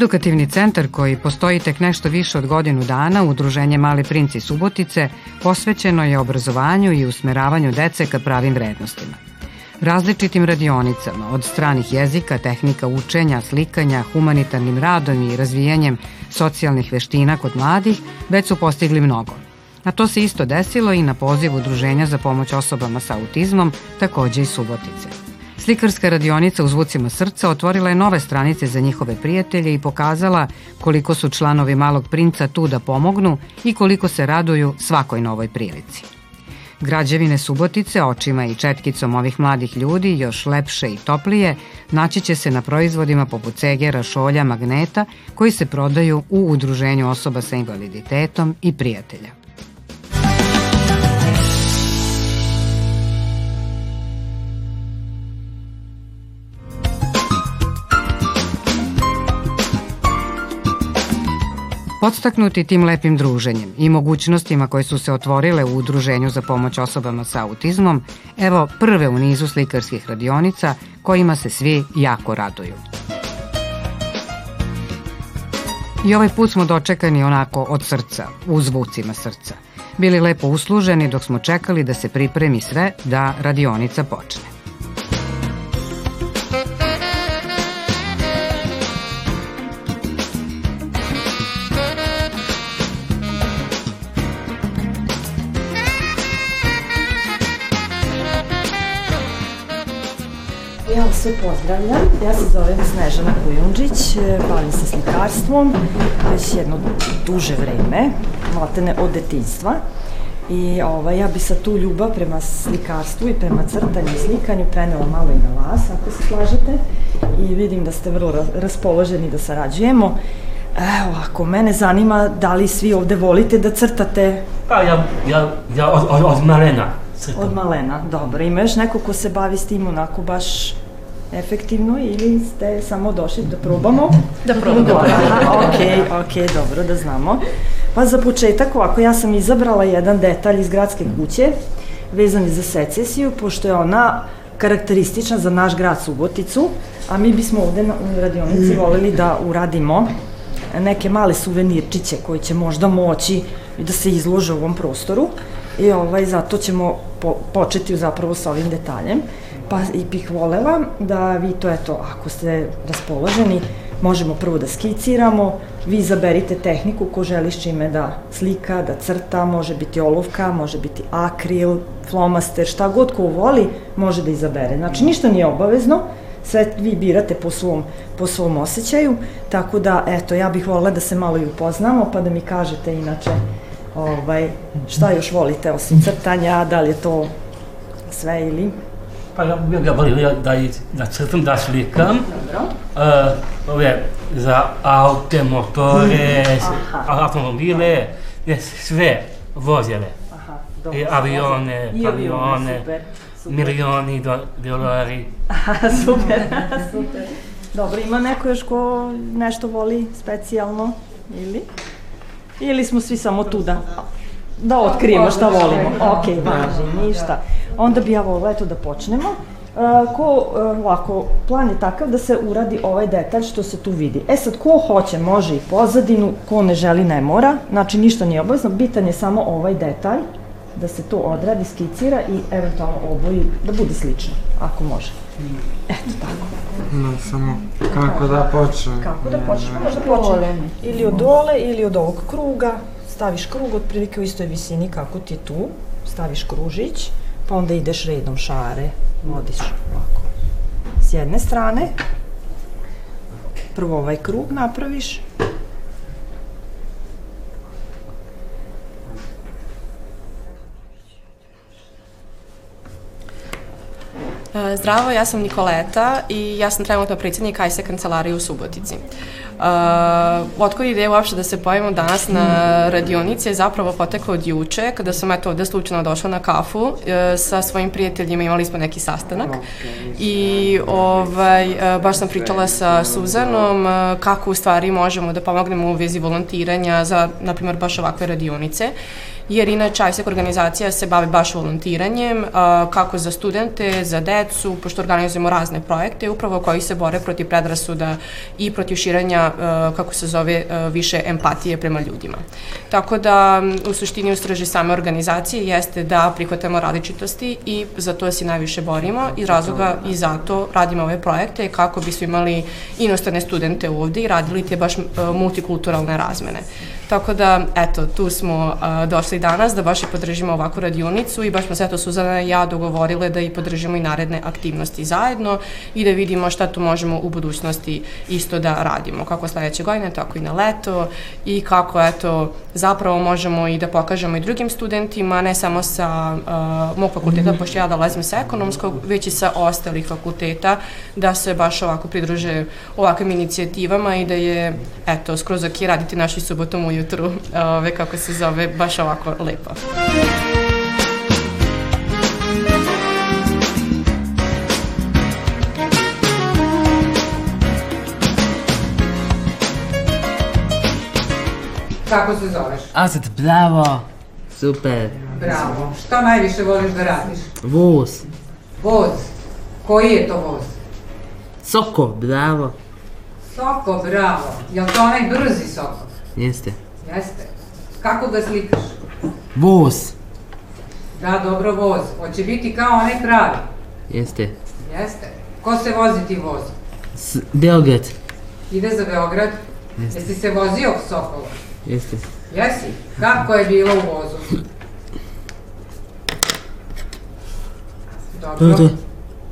Edukativni centar koji postoji tek nešto više od godinu dana, Udruženje Mali princi Subotice, posvećeno je obrazovanju i usmeravanju dece ka pravim vrednostima. Različitim radionicama, od stranih jezika, tehnika učenja, slikanja, humanitarnim radom i razvijanjem socijalnih veština kod mladih, već su postigli mnogo. A to se isto desilo i na poziv Udruženja za pomoć osobama sa autizmom, takođe i Subotice. Slikarska radionica u zvucima srca otvorila je nove stranice za njihove prijatelje i pokazala koliko su članovi Malog princa tu da pomognu i koliko se raduju svakoj novoj prilici. Građevine Subotice očima i četkicom ovih mladih ljudi još lepše i toplije naći će se na proizvodima poput cegera, šolja, magneta koji se prodaju u udruženju osoba sa invaliditetom i prijatelja. Podstaknuti tim lepim druženjem i mogućnostima koje su se otvorile u Udruženju za pomoć osobama sa autizmom, evo prve u nizu slikarskih radionica kojima se svi jako raduju. I ovaj put smo dočekani onako od srca, u zvucima srca. Bili lepo usluženi dok smo čekali da se pripremi sve da radionica počne. Ja vas sve pozdravljam. Ja se zovem Snežana Kujundžić, e, bavim se slikarstvom već jedno duže vreme, maltene od detinstva. I ovaj, ja bi sa tu ljubav prema slikarstvu i prema crtanju i slikanju prenela malo i na vas, ako se slažete. I vidim da ste vrlo raspoloženi da sarađujemo. Evo, ako mene zanima da li svi ovde volite da crtate? Pa ja, ja, ja od, od, od malena crtam. Od malena, dobro. Ima još neko ko se bavi s tim onako baš efektivno ili ste samo došli da probamo? Da probamo. Da ok, ok, dobro, da znamo. Pa za početak, ovako, ja sam izabrala jedan detalj iz gradske kuće, vezan za secesiju, pošto je ona karakteristična za naš grad Suboticu, a mi bismo ovde na radionici voleli da uradimo neke male suvenirčiće koji će možda moći da se izlože u ovom prostoru i ovaj, zato ćemo po, početi zapravo sa ovim detaljem. Pa i bih volela da vi to, eto, ako ste raspoloženi, možemo prvo da skiciramo, vi izaberite tehniku ko želi s čime da slika, da crta, može biti olovka, može biti akril, flomaster, šta god ko voli, može da izabere. Znači, ništa nije obavezno, sve vi birate po svom, po svom osjećaju, tako da, eto, ja bih volila da se malo i upoznamo, pa da mi kažete inače ovaj, šta još volite osim crtanja, da li je to sve ili? Pa ja, ja volim da, da, crtam, da slikam. Dobro. Uh, ove, za aute, motore, automobile, sve vozile. Aha, dobro. I avione, I avione, super, super. milioni do, dolari. Aha, super, super. Dobro, ima neko još ko nešto voli specijalno ili? Ili smo svi samo tu da, da otkrijemo šta volimo? Ok, važi, ništa. Onda bi ja volila eto da počnemo. Uh, ko, uh, ovako, plan je takav da se uradi ovaj detalj što se tu vidi. E sad, ko hoće, može i pozadinu, ko ne želi, ne mora. Znači, ništa nije obavezno, bitan je samo ovaj detalj, da se to odradi, skicira i eventualno oboji, da bude slično, ako može. Eto tako. No, samo kako da počne. Kako da počne, možda počne ili od dole ili od ovog kruga, staviš krug otprilike u istoj visini kako ti tu, staviš kružić, pa onda ideš redom šare, vodiš ovako. S jedne strane, prvo ovaj krug napraviš, zdravo, ja sam Nikoleta i ja sam trenutno predsjednik ISE kancelarije u Subotici. Uh, otkod ideja uopšte da se pojavimo danas na radionici je zapravo potekao od juče, kada sam eto ovde slučajno došla na kafu uh, sa svojim prijateljima, imali smo neki sastanak. I ovaj, uh, baš sam pričala sa Suzanom uh, kako u stvari možemo da pomognemo u vezi volontiranja za, na primjer, baš ovakve radionice jer inače ISEC organizacija se bavi baš volontiranjem, kako za studente, za decu, pošto organizujemo razne projekte, upravo koji se bore protiv predrasuda i protiv širanja, kako se zove, više empatije prema ljudima. Tako da, u suštini, ustraži same organizacije jeste da prihvatamo različitosti i za to se najviše borimo i razloga i zato radimo ove projekte kako bismo imali inostrane studente ovde i radili te baš multikulturalne razmene. Tako da, eto, tu smo uh, došli danas da baš i podržimo ovakvu radionicu i baš smo se to Suzana i ja dogovorile da i podržimo i naredne aktivnosti zajedno i da vidimo šta tu možemo u budućnosti isto da radimo, kako sledeće godine, tako i na leto i kako, eto, zapravo možemo i da pokažemo i drugim studentima, ne samo sa uh, mog fakulteta, pošto ja dolazim sa ekonomskog, već i sa ostalih fakulteta, da se baš ovako pridruže ovakvim inicijativama i da je, eto, skroz ok raditi naši subotom ujutru, ove, kako se zove, baš ovako lepo. Kako se zoveš? Azad, bravo. Super. Bravo. Šta najviše voliš da radiš? Voz. Voz. Koji je to voz? Soko, bravo. Soko, bravo. Jel to onaj brzi soko? Jeste. Jeste. Kako ga slikaš? Voz. Da, dobro voz. Hoće biti kao onaj pravi. Jeste. Jeste. Ko se vozi ti voz? S Beograd. Ide za Beograd? Jeste. Jesi se vozio Sokola? Jeste. Jesi? Kako je bilo u vozu? Dobro. To, to.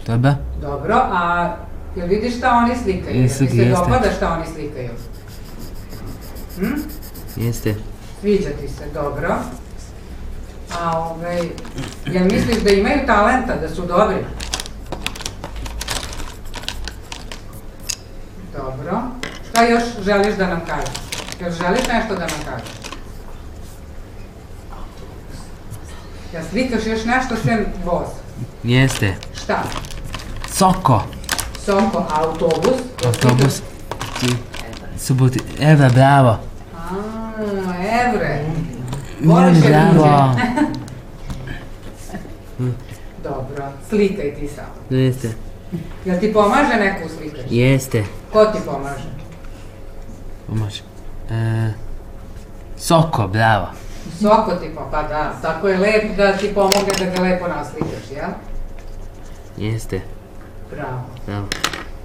Dobro. Dobro, a jel vidiš šta oni slikaju? Jesu, Jel ti se jeste. dopada šta oni slikaju? Hm? Jeste. Sviđa ti se, dobro. A ovaj, jel misliš da imaju talenta, da su dobri? Dobro. Šta još želiš da nam kažeš? Jel želiš nešto da nam kažeš? Jel slikaš još nešto sem voz? Jeste. Šta? Soko. Sonko, autobus? Autobus. Suboti. Evo, bravo. A, evre. Voliš Mm, bravo. Dobro, slikaj ti samo. Jeste. Jel ti pomaže neko u slikanju? Jeste. Ko ti pomaže? Pomoći. E, soko, bravo. Soko ti pa, pa da, tako je lep da ti pomogne da ga lepo naslikaš, jel? Jeste. Bravo. Bravo.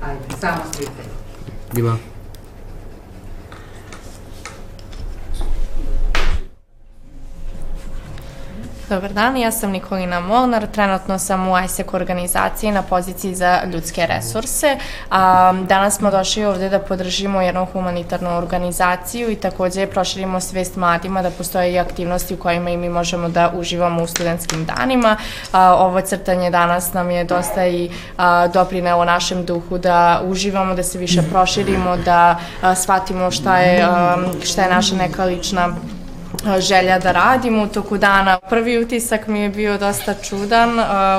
Ajde, samo slikaj. Ljubav. Dobar dan, ja sam Nikolina Molnar, trenutno sam u ISEC organizaciji na poziciji za ljudske resurse. A, danas smo došli ovde da podržimo jednu humanitarnu organizaciju i takođe proširimo svest mladima da postoje i aktivnosti u kojima i mi možemo da uživamo u studentskim danima. A, ovo crtanje danas nam je dosta i a, doprinelo našem duhu da uživamo, da se više proširimo, da a, shvatimo šta je, a, šta je naša neka lična želja da radim u toku dana. Prvi utisak mi je bio dosta čudan,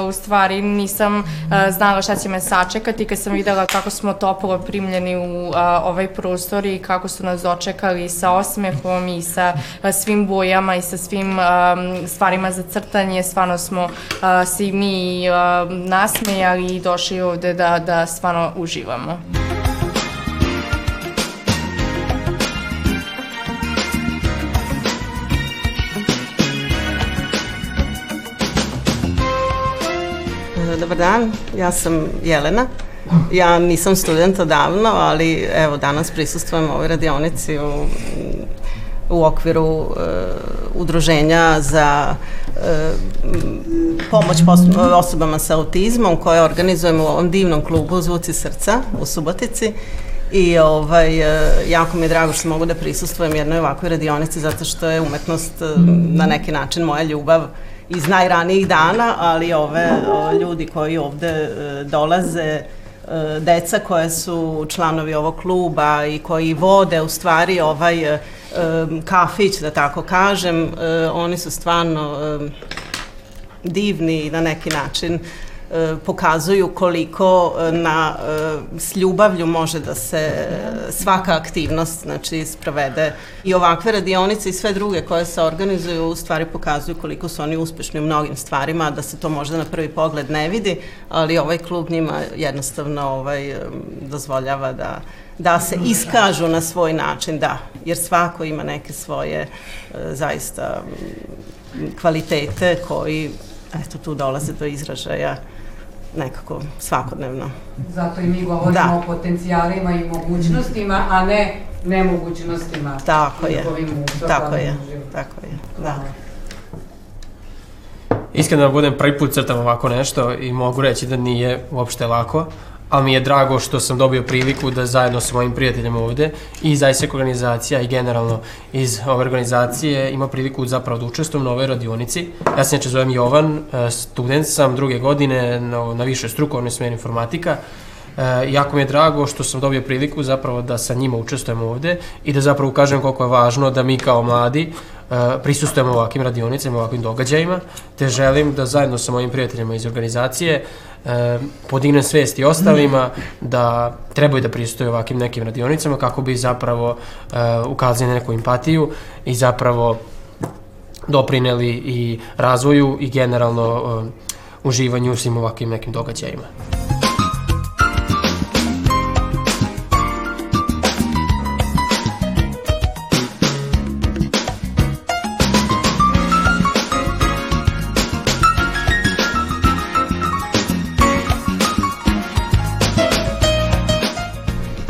u stvari nisam znala šta će me sačekati kad sam videla kako smo toplo primljeni u ovaj prostor i kako su nas dočekali sa osmehom i sa svim bojama i sa svim stvarima za crtanje. Stvarno smo se i mi nasmejali i došli ovde da, da stvarno uživamo. Dobar dan, ja sam Jelena. Ja nisam student odavno, ali evo danas prisustvujem ovoj radionici u, u okviru uh, udruženja za uh, pomoć osobama sa autizmom koje organizujemo u ovom divnom klubu Zvuci srca u Subotici. I ovaj, jako mi je drago što mogu da prisustvujem jednoj ovakvoj radionici zato što je umetnost na neki način moja ljubav iz najranijih dana, ali ove ljudi koji ovde e, dolaze, e, deca koje su članovi ovog kluba i koji vode u stvari ovaj e, kafić, da tako kažem, oni su stvarno divni na neki način pokazuju koliko e, na, e, s ljubavlju može da se e, svaka aktivnost znači, sprovede. I ovakve radionice i sve druge koje se organizuju u stvari pokazuju koliko su oni uspešni u mnogim stvarima, da se to možda na prvi pogled ne vidi, ali ovaj klub njima jednostavno ovaj, e, dozvoljava da da se iskažu na svoj način, da, jer svako ima neke svoje e, zaista kvalitete koji, eto, tu dolaze do izražaja nekako svakodnevno. Zato i mi govorimo Da. o potencijalima i mogućnostima, a ne nemogućnostima. Tako je, tako je, tako je, da. Iskreno da budem prvi put crtam ovako nešto i mogu reći da nije uopšte lako, ali mi je drago što sam dobio priliku da zajedno sa mojim prijateljima ovde i iz ISEC organizacija i generalno iz ove organizacije ima priliku zapravo da učestvujem na ovoj radionici. Ja se neče zovem Jovan, e, student sam druge godine na, na višoj strukovnoj smjeri informatika. E, jako mi je drago što sam dobio priliku zapravo da sa njima učestvujem ovde i da zapravo ukažem koliko je važno da mi kao mladi prisustujemo ovakvim radionicama, ovakvim događajima, te želim da zajedno sa mojim prijateljima iz organizacije e, podignem svest i ostalima da trebaju da prisustuju ovakvim nekim radionicama kako bi zapravo e, ukazali na neku empatiju i zapravo doprineli i razvoju i generalno e, uživanju u svim ovakvim nekim događajima.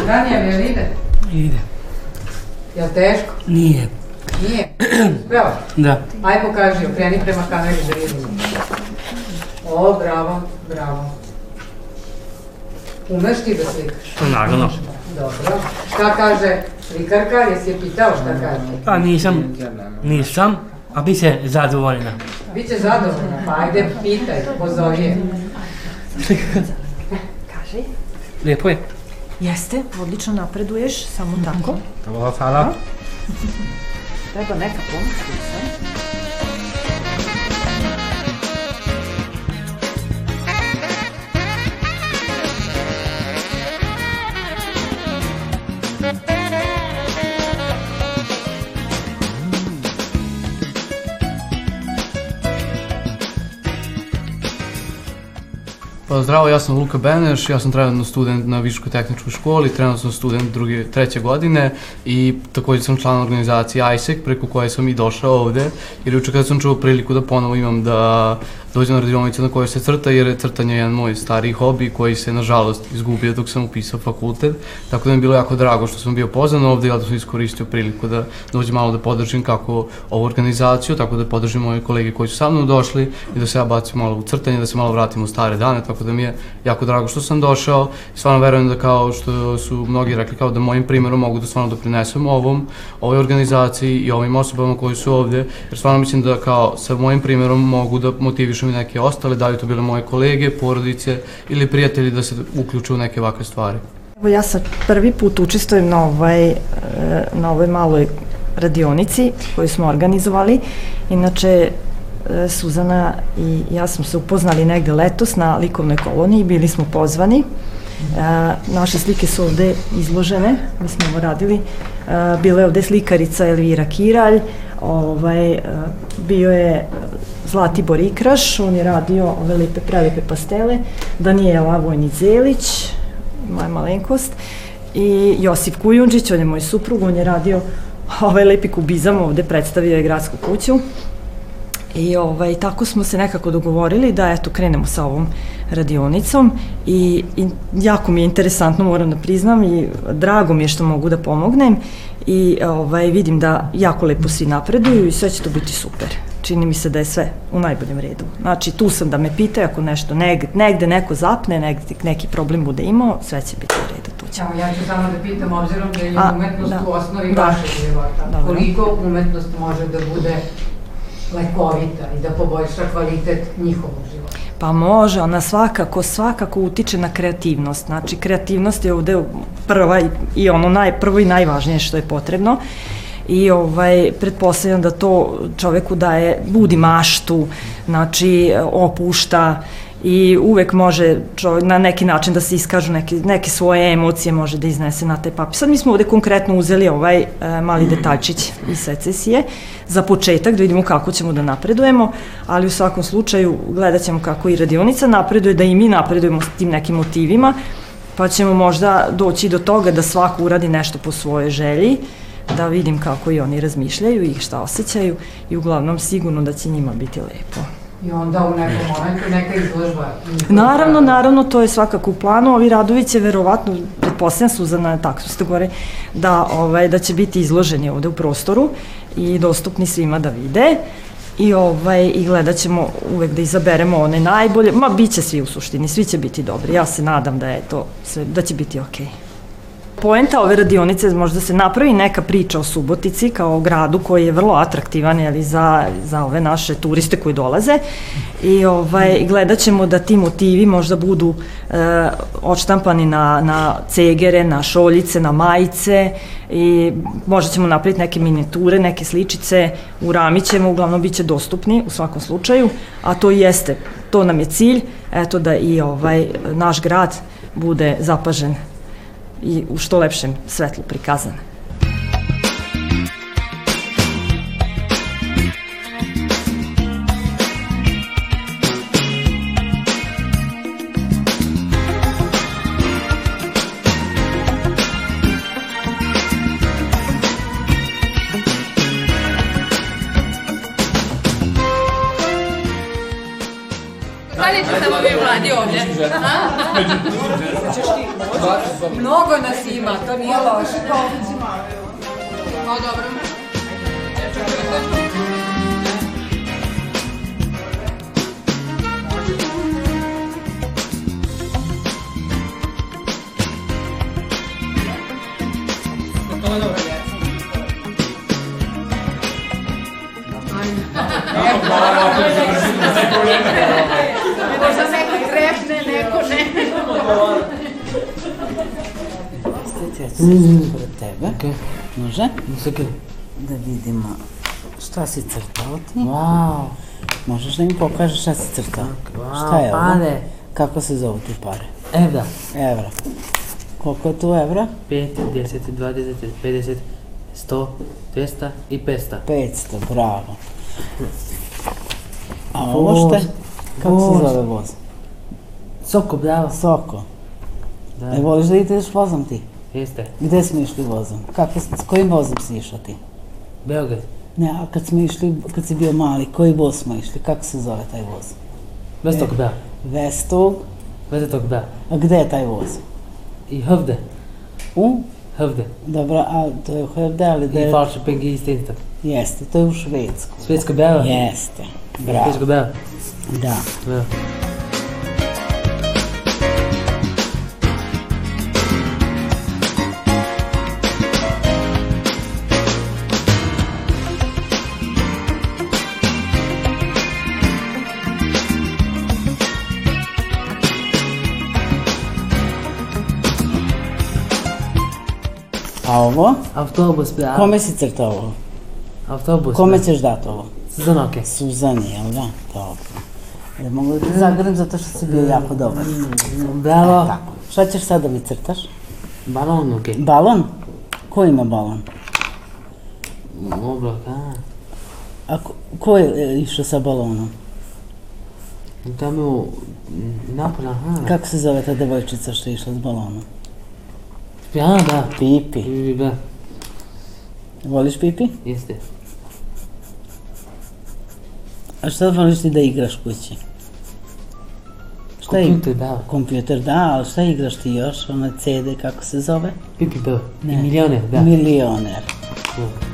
Danija, jel ide? Ide. Jel teško? Nije. Nije? Spravo. Da. Aj pokaži, okreni prema kameri da vidimo. O, bravo, bravo. Umeš ti da slikaš? To naravno. Dobro. Šta kaže slikarka? Jesi je pitao šta kaže? Pa nisam, nisam, a bi se zadovoljna. Biće zadovoljna, pa ajde pitaj, pozovi je. Kaži. Lijepo je. Jeste, odlično napreduješ, samo tako. Dobro, hvala. Treba neka pomoć. tu Pa zdravo, ja sam Luka Beneš, ja sam trenutno student na Viškoj tehničkoj školi, trenutno sam student druge, treće godine i također sam član organizacije ISEC preko koje sam i došao ovde, jer juče kada sam čuo priliku da ponovo imam da dođem na radionicu na kojoj se crta, jer je crtanje jedan moj stari hobi koji se nažalost izgubio dok sam upisao fakultet, tako da mi je bilo jako drago što sam bio pozvan ovde ja da sam iskoristio priliku da dođem malo da podržim kako ovu organizaciju, tako da podržim moje kolege koji su sa mnom došli i da se ja bacim malo u crtanje, da se malo vratim u stare dane, tako da mi je jako drago što sam došao i stvarno verujem da kao što su mnogi rekli kao da mojim primjerom mogu da stvarno doprinesem ovom, ovoj organizaciji i ovim osobama koji su ovde, jer stvarno mislim da kao sa mojim primjerom mogu da motivišem i neke ostale, da li to bile moje kolege, porodice ili prijatelji da se uključe u neke ovakve stvari. Evo ja sad prvi put učestvujem na, ovaj, na ovoj maloj radionici koju smo organizovali. Inače, Suzana i ja smo se upoznali negde letos na likovnoj koloniji, bili smo pozvani. E, naše slike su ovde izložene, mi smo ovo radili. E, bila je ovde slikarica Elvira Kiralj, ovaj, e, bio je Zlatibor Ikraš, on je radio ove lepe, prelepe pastele, Danijela Vojnić-Zelić, moja malenkost, i Josip Kujundžić, on je moj suprug, on je radio ovaj lepi kubizam, ovde predstavio je gradsku kuću. I ovaj, tako smo se nekako dogovorili da eto krenemo sa ovom radionicom i, i jako mi je interesantno moram da priznam i drago mi je što mogu da pomognem i ovaj, vidim da jako lepo svi napreduju i sve će to biti super. Čini mi se da je sve u najboljem redu. Znači tu sam da me pitaju ako nešto negde, negde neko zapne, negde neki problem bude imao, sve će biti u redu. Tu će. Evo, ja ću samo da pitam, obzirom da je A, umetnost da. u osnovi Da. vašeg života, Dobro. koliko umetnost može da bude lekovita i da poboljša kvalitet njihovog života? Pa može, ona svakako, svakako utiče na kreativnost. Znači, kreativnost je ovde prva i, i ono naj, prvo i najvažnije što je potrebno. I ovaj, pretpostavljam da to čoveku daje, budi maštu, znači opušta i uvek može čovjek na neki način da se iskažu neke, neke svoje emocije, može da iznese na taj papir. Sad mi smo ovde konkretno uzeli ovaj e, mali detaljčić iz secesije za početak, da vidimo kako ćemo da napredujemo, ali u svakom slučaju gledat ćemo kako i radionica napreduje, da i mi napredujemo s tim nekim motivima, pa ćemo možda doći do toga da svako uradi nešto po svojoj želji, da vidim kako i oni razmišljaju i šta osjećaju i uglavnom sigurno da će njima biti lepo. I onda u nekom momentu neka izložba. Naravno, naravno, to je svakako u planu. Ovi radovi će verovatno, pretpostavljam Suzana, tako ste gore, da, ovaj, da će biti izloženi ovde u prostoru i dostupni svima da vide. I, ovaj, I gledat ćemo uvek da izaberemo one najbolje, ma bit će svi u suštini, svi će biti dobri. Ja se nadam da je to sve, da će biti okej. Okay poenta ove radionice možda se napravi neka priča o Subotici kao o gradu koji je vrlo atraktivan jeli, za, za ove naše turiste koji dolaze. I ovaj, gledat ćemo da ti motivi možda budu e, odštampani na, na cegere, na šoljice, na majice i možda ćemo napraviti neke miniature, neke sličice, uramit ćemo, uglavnom bit će dostupni u svakom slučaju, a to jeste, to nam je cilj, eto da i ovaj naš grad bude zapažen i u što lepšem svetlu prikazane. Stanite samo vi mladi ovdje. Mnogo nas ima, to nije loše. O, dobro. Možda neko trepne, neko ne. Mm. Pored tebe. Može? Da vidimo šta si crtao ti. Wow. Možeš da mi pokažeš šta si crtao? Wow, šta je ovo? pare. Kako se zovu ti pare? Evra. Evra. Koliko je tu evra? 5, 10, 20, 50, 100, 200 i 500. 500, bravo. A ovo šta je? Kako se zove voz? Soko, bravo. Soko. Da. E, voliš da ideš vozom ti? Jeste. Gde smo išli vozom? Kako, s kojim vozom si išao ti? Beograd. Ne, a kad smo išli, kad si bio mali, koji voz smo išli? Kako se zove taj voz? Vestok, bravo. Vestog. Vestok, bravo. A gde je taj voz? I Hovde. U? Hovde. Dobro, a to je u ali da I je... Falköping i Stenstorp. Jeste, to je u Švedsku. Svetsko, bravo. Jeste, bravo. Svetsko, bravo. Da. Bravo. Ovo? Autobus, bravo. Kome si crtao ovo? Autobus. Kome ćeš dati ovo? Suzanoke. Suzani, jel da? Dobro. Ne mogu da te zagrlim zato što si bio jako dobar. Bravo. E, tako. Šta ćeš sad da mi crtaš? Balon, okej. Balon? Ko ima balon? Oblak, a. A ko, ko je e, išao sa balonom? Tamo napolja, aha. Kako se zove ta devojčica što je išla s balonom? Ja, da. Pipi. Pipi, da. Voliš Pipi? Jeste. A šta voliš ti da igraš kući? Šta ig- Kompjuter, da. Kompjuter, da, ali šta igraš ti još? Ona CD, kako se zove? Pipi, da. I Ne. milioner, da. Milioner. Da.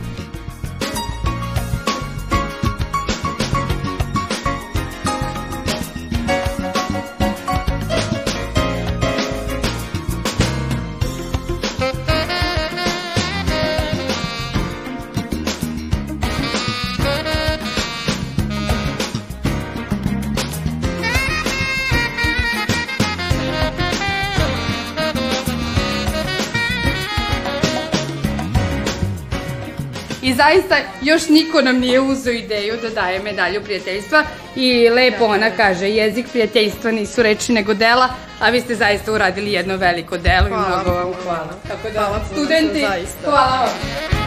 Zaista još niko nam nije uzeo ideju da daje medalju prijateljstva i lepo ona kaže jezik prijateljstva nisu reči nego dela, a vi ste zaista uradili jedno veliko delo i mnogo vam hvala. Tako da, Hvala studenti, hvala vam.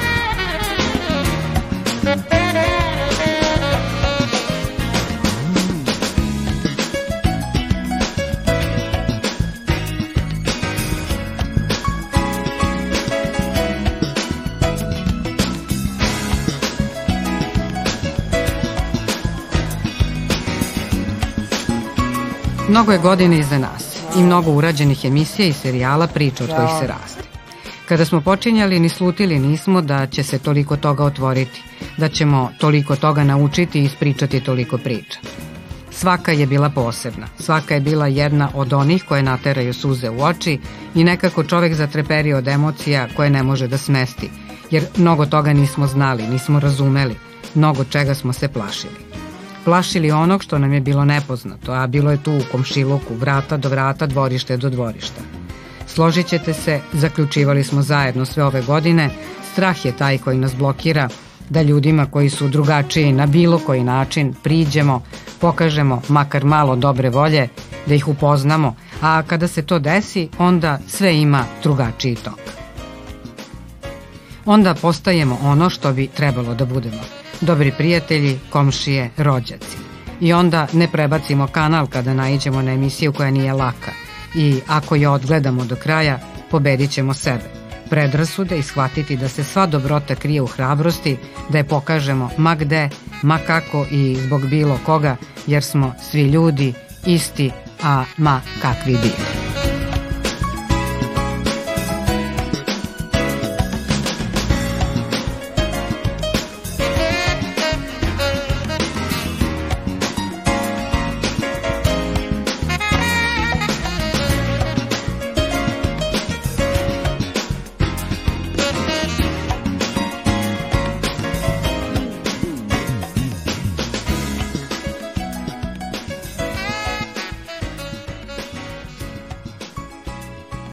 Mnogo je godina iza nas i mnogo urađenih emisija i serijala priča od kojih se raste. Kada smo počinjali, ni slutili nismo da će se toliko toga otvoriti, da ćemo toliko toga naučiti i ispričati toliko priča. Svaka je bila posebna, svaka je bila jedna od onih koje nateraju suze u oči i nekako čovek zatreperi od emocija koje ne može da smesti, jer mnogo toga nismo znali, nismo razumeli, mnogo čega smo se plašili plašili onog što nam je bilo nepoznato, a bilo je tu u komšiluku, vrata do vrata, dvorište do dvorišta. Složit ćete se, zaključivali smo zajedno sve ove godine, strah je taj koji nas blokira, da ljudima koji su drugačiji na bilo koji način priđemo, pokažemo makar malo dobre volje, da ih upoznamo, a kada se to desi, onda sve ima drugačiji tok. Onda postajemo ono što bi trebalo da budemo – dobri prijatelji, komšije, rođaci. I onda ne prebacimo kanal kada naiđemo na emisiju koja nije laka i ako je odgledamo do kraja, pobedit ćemo sebe. Predrasude i shvatiti da se sva dobrota krije u hrabrosti, da je pokažemo ma gde, ma kako i zbog bilo koga, jer smo svi ljudi isti, a ma kakvi bili.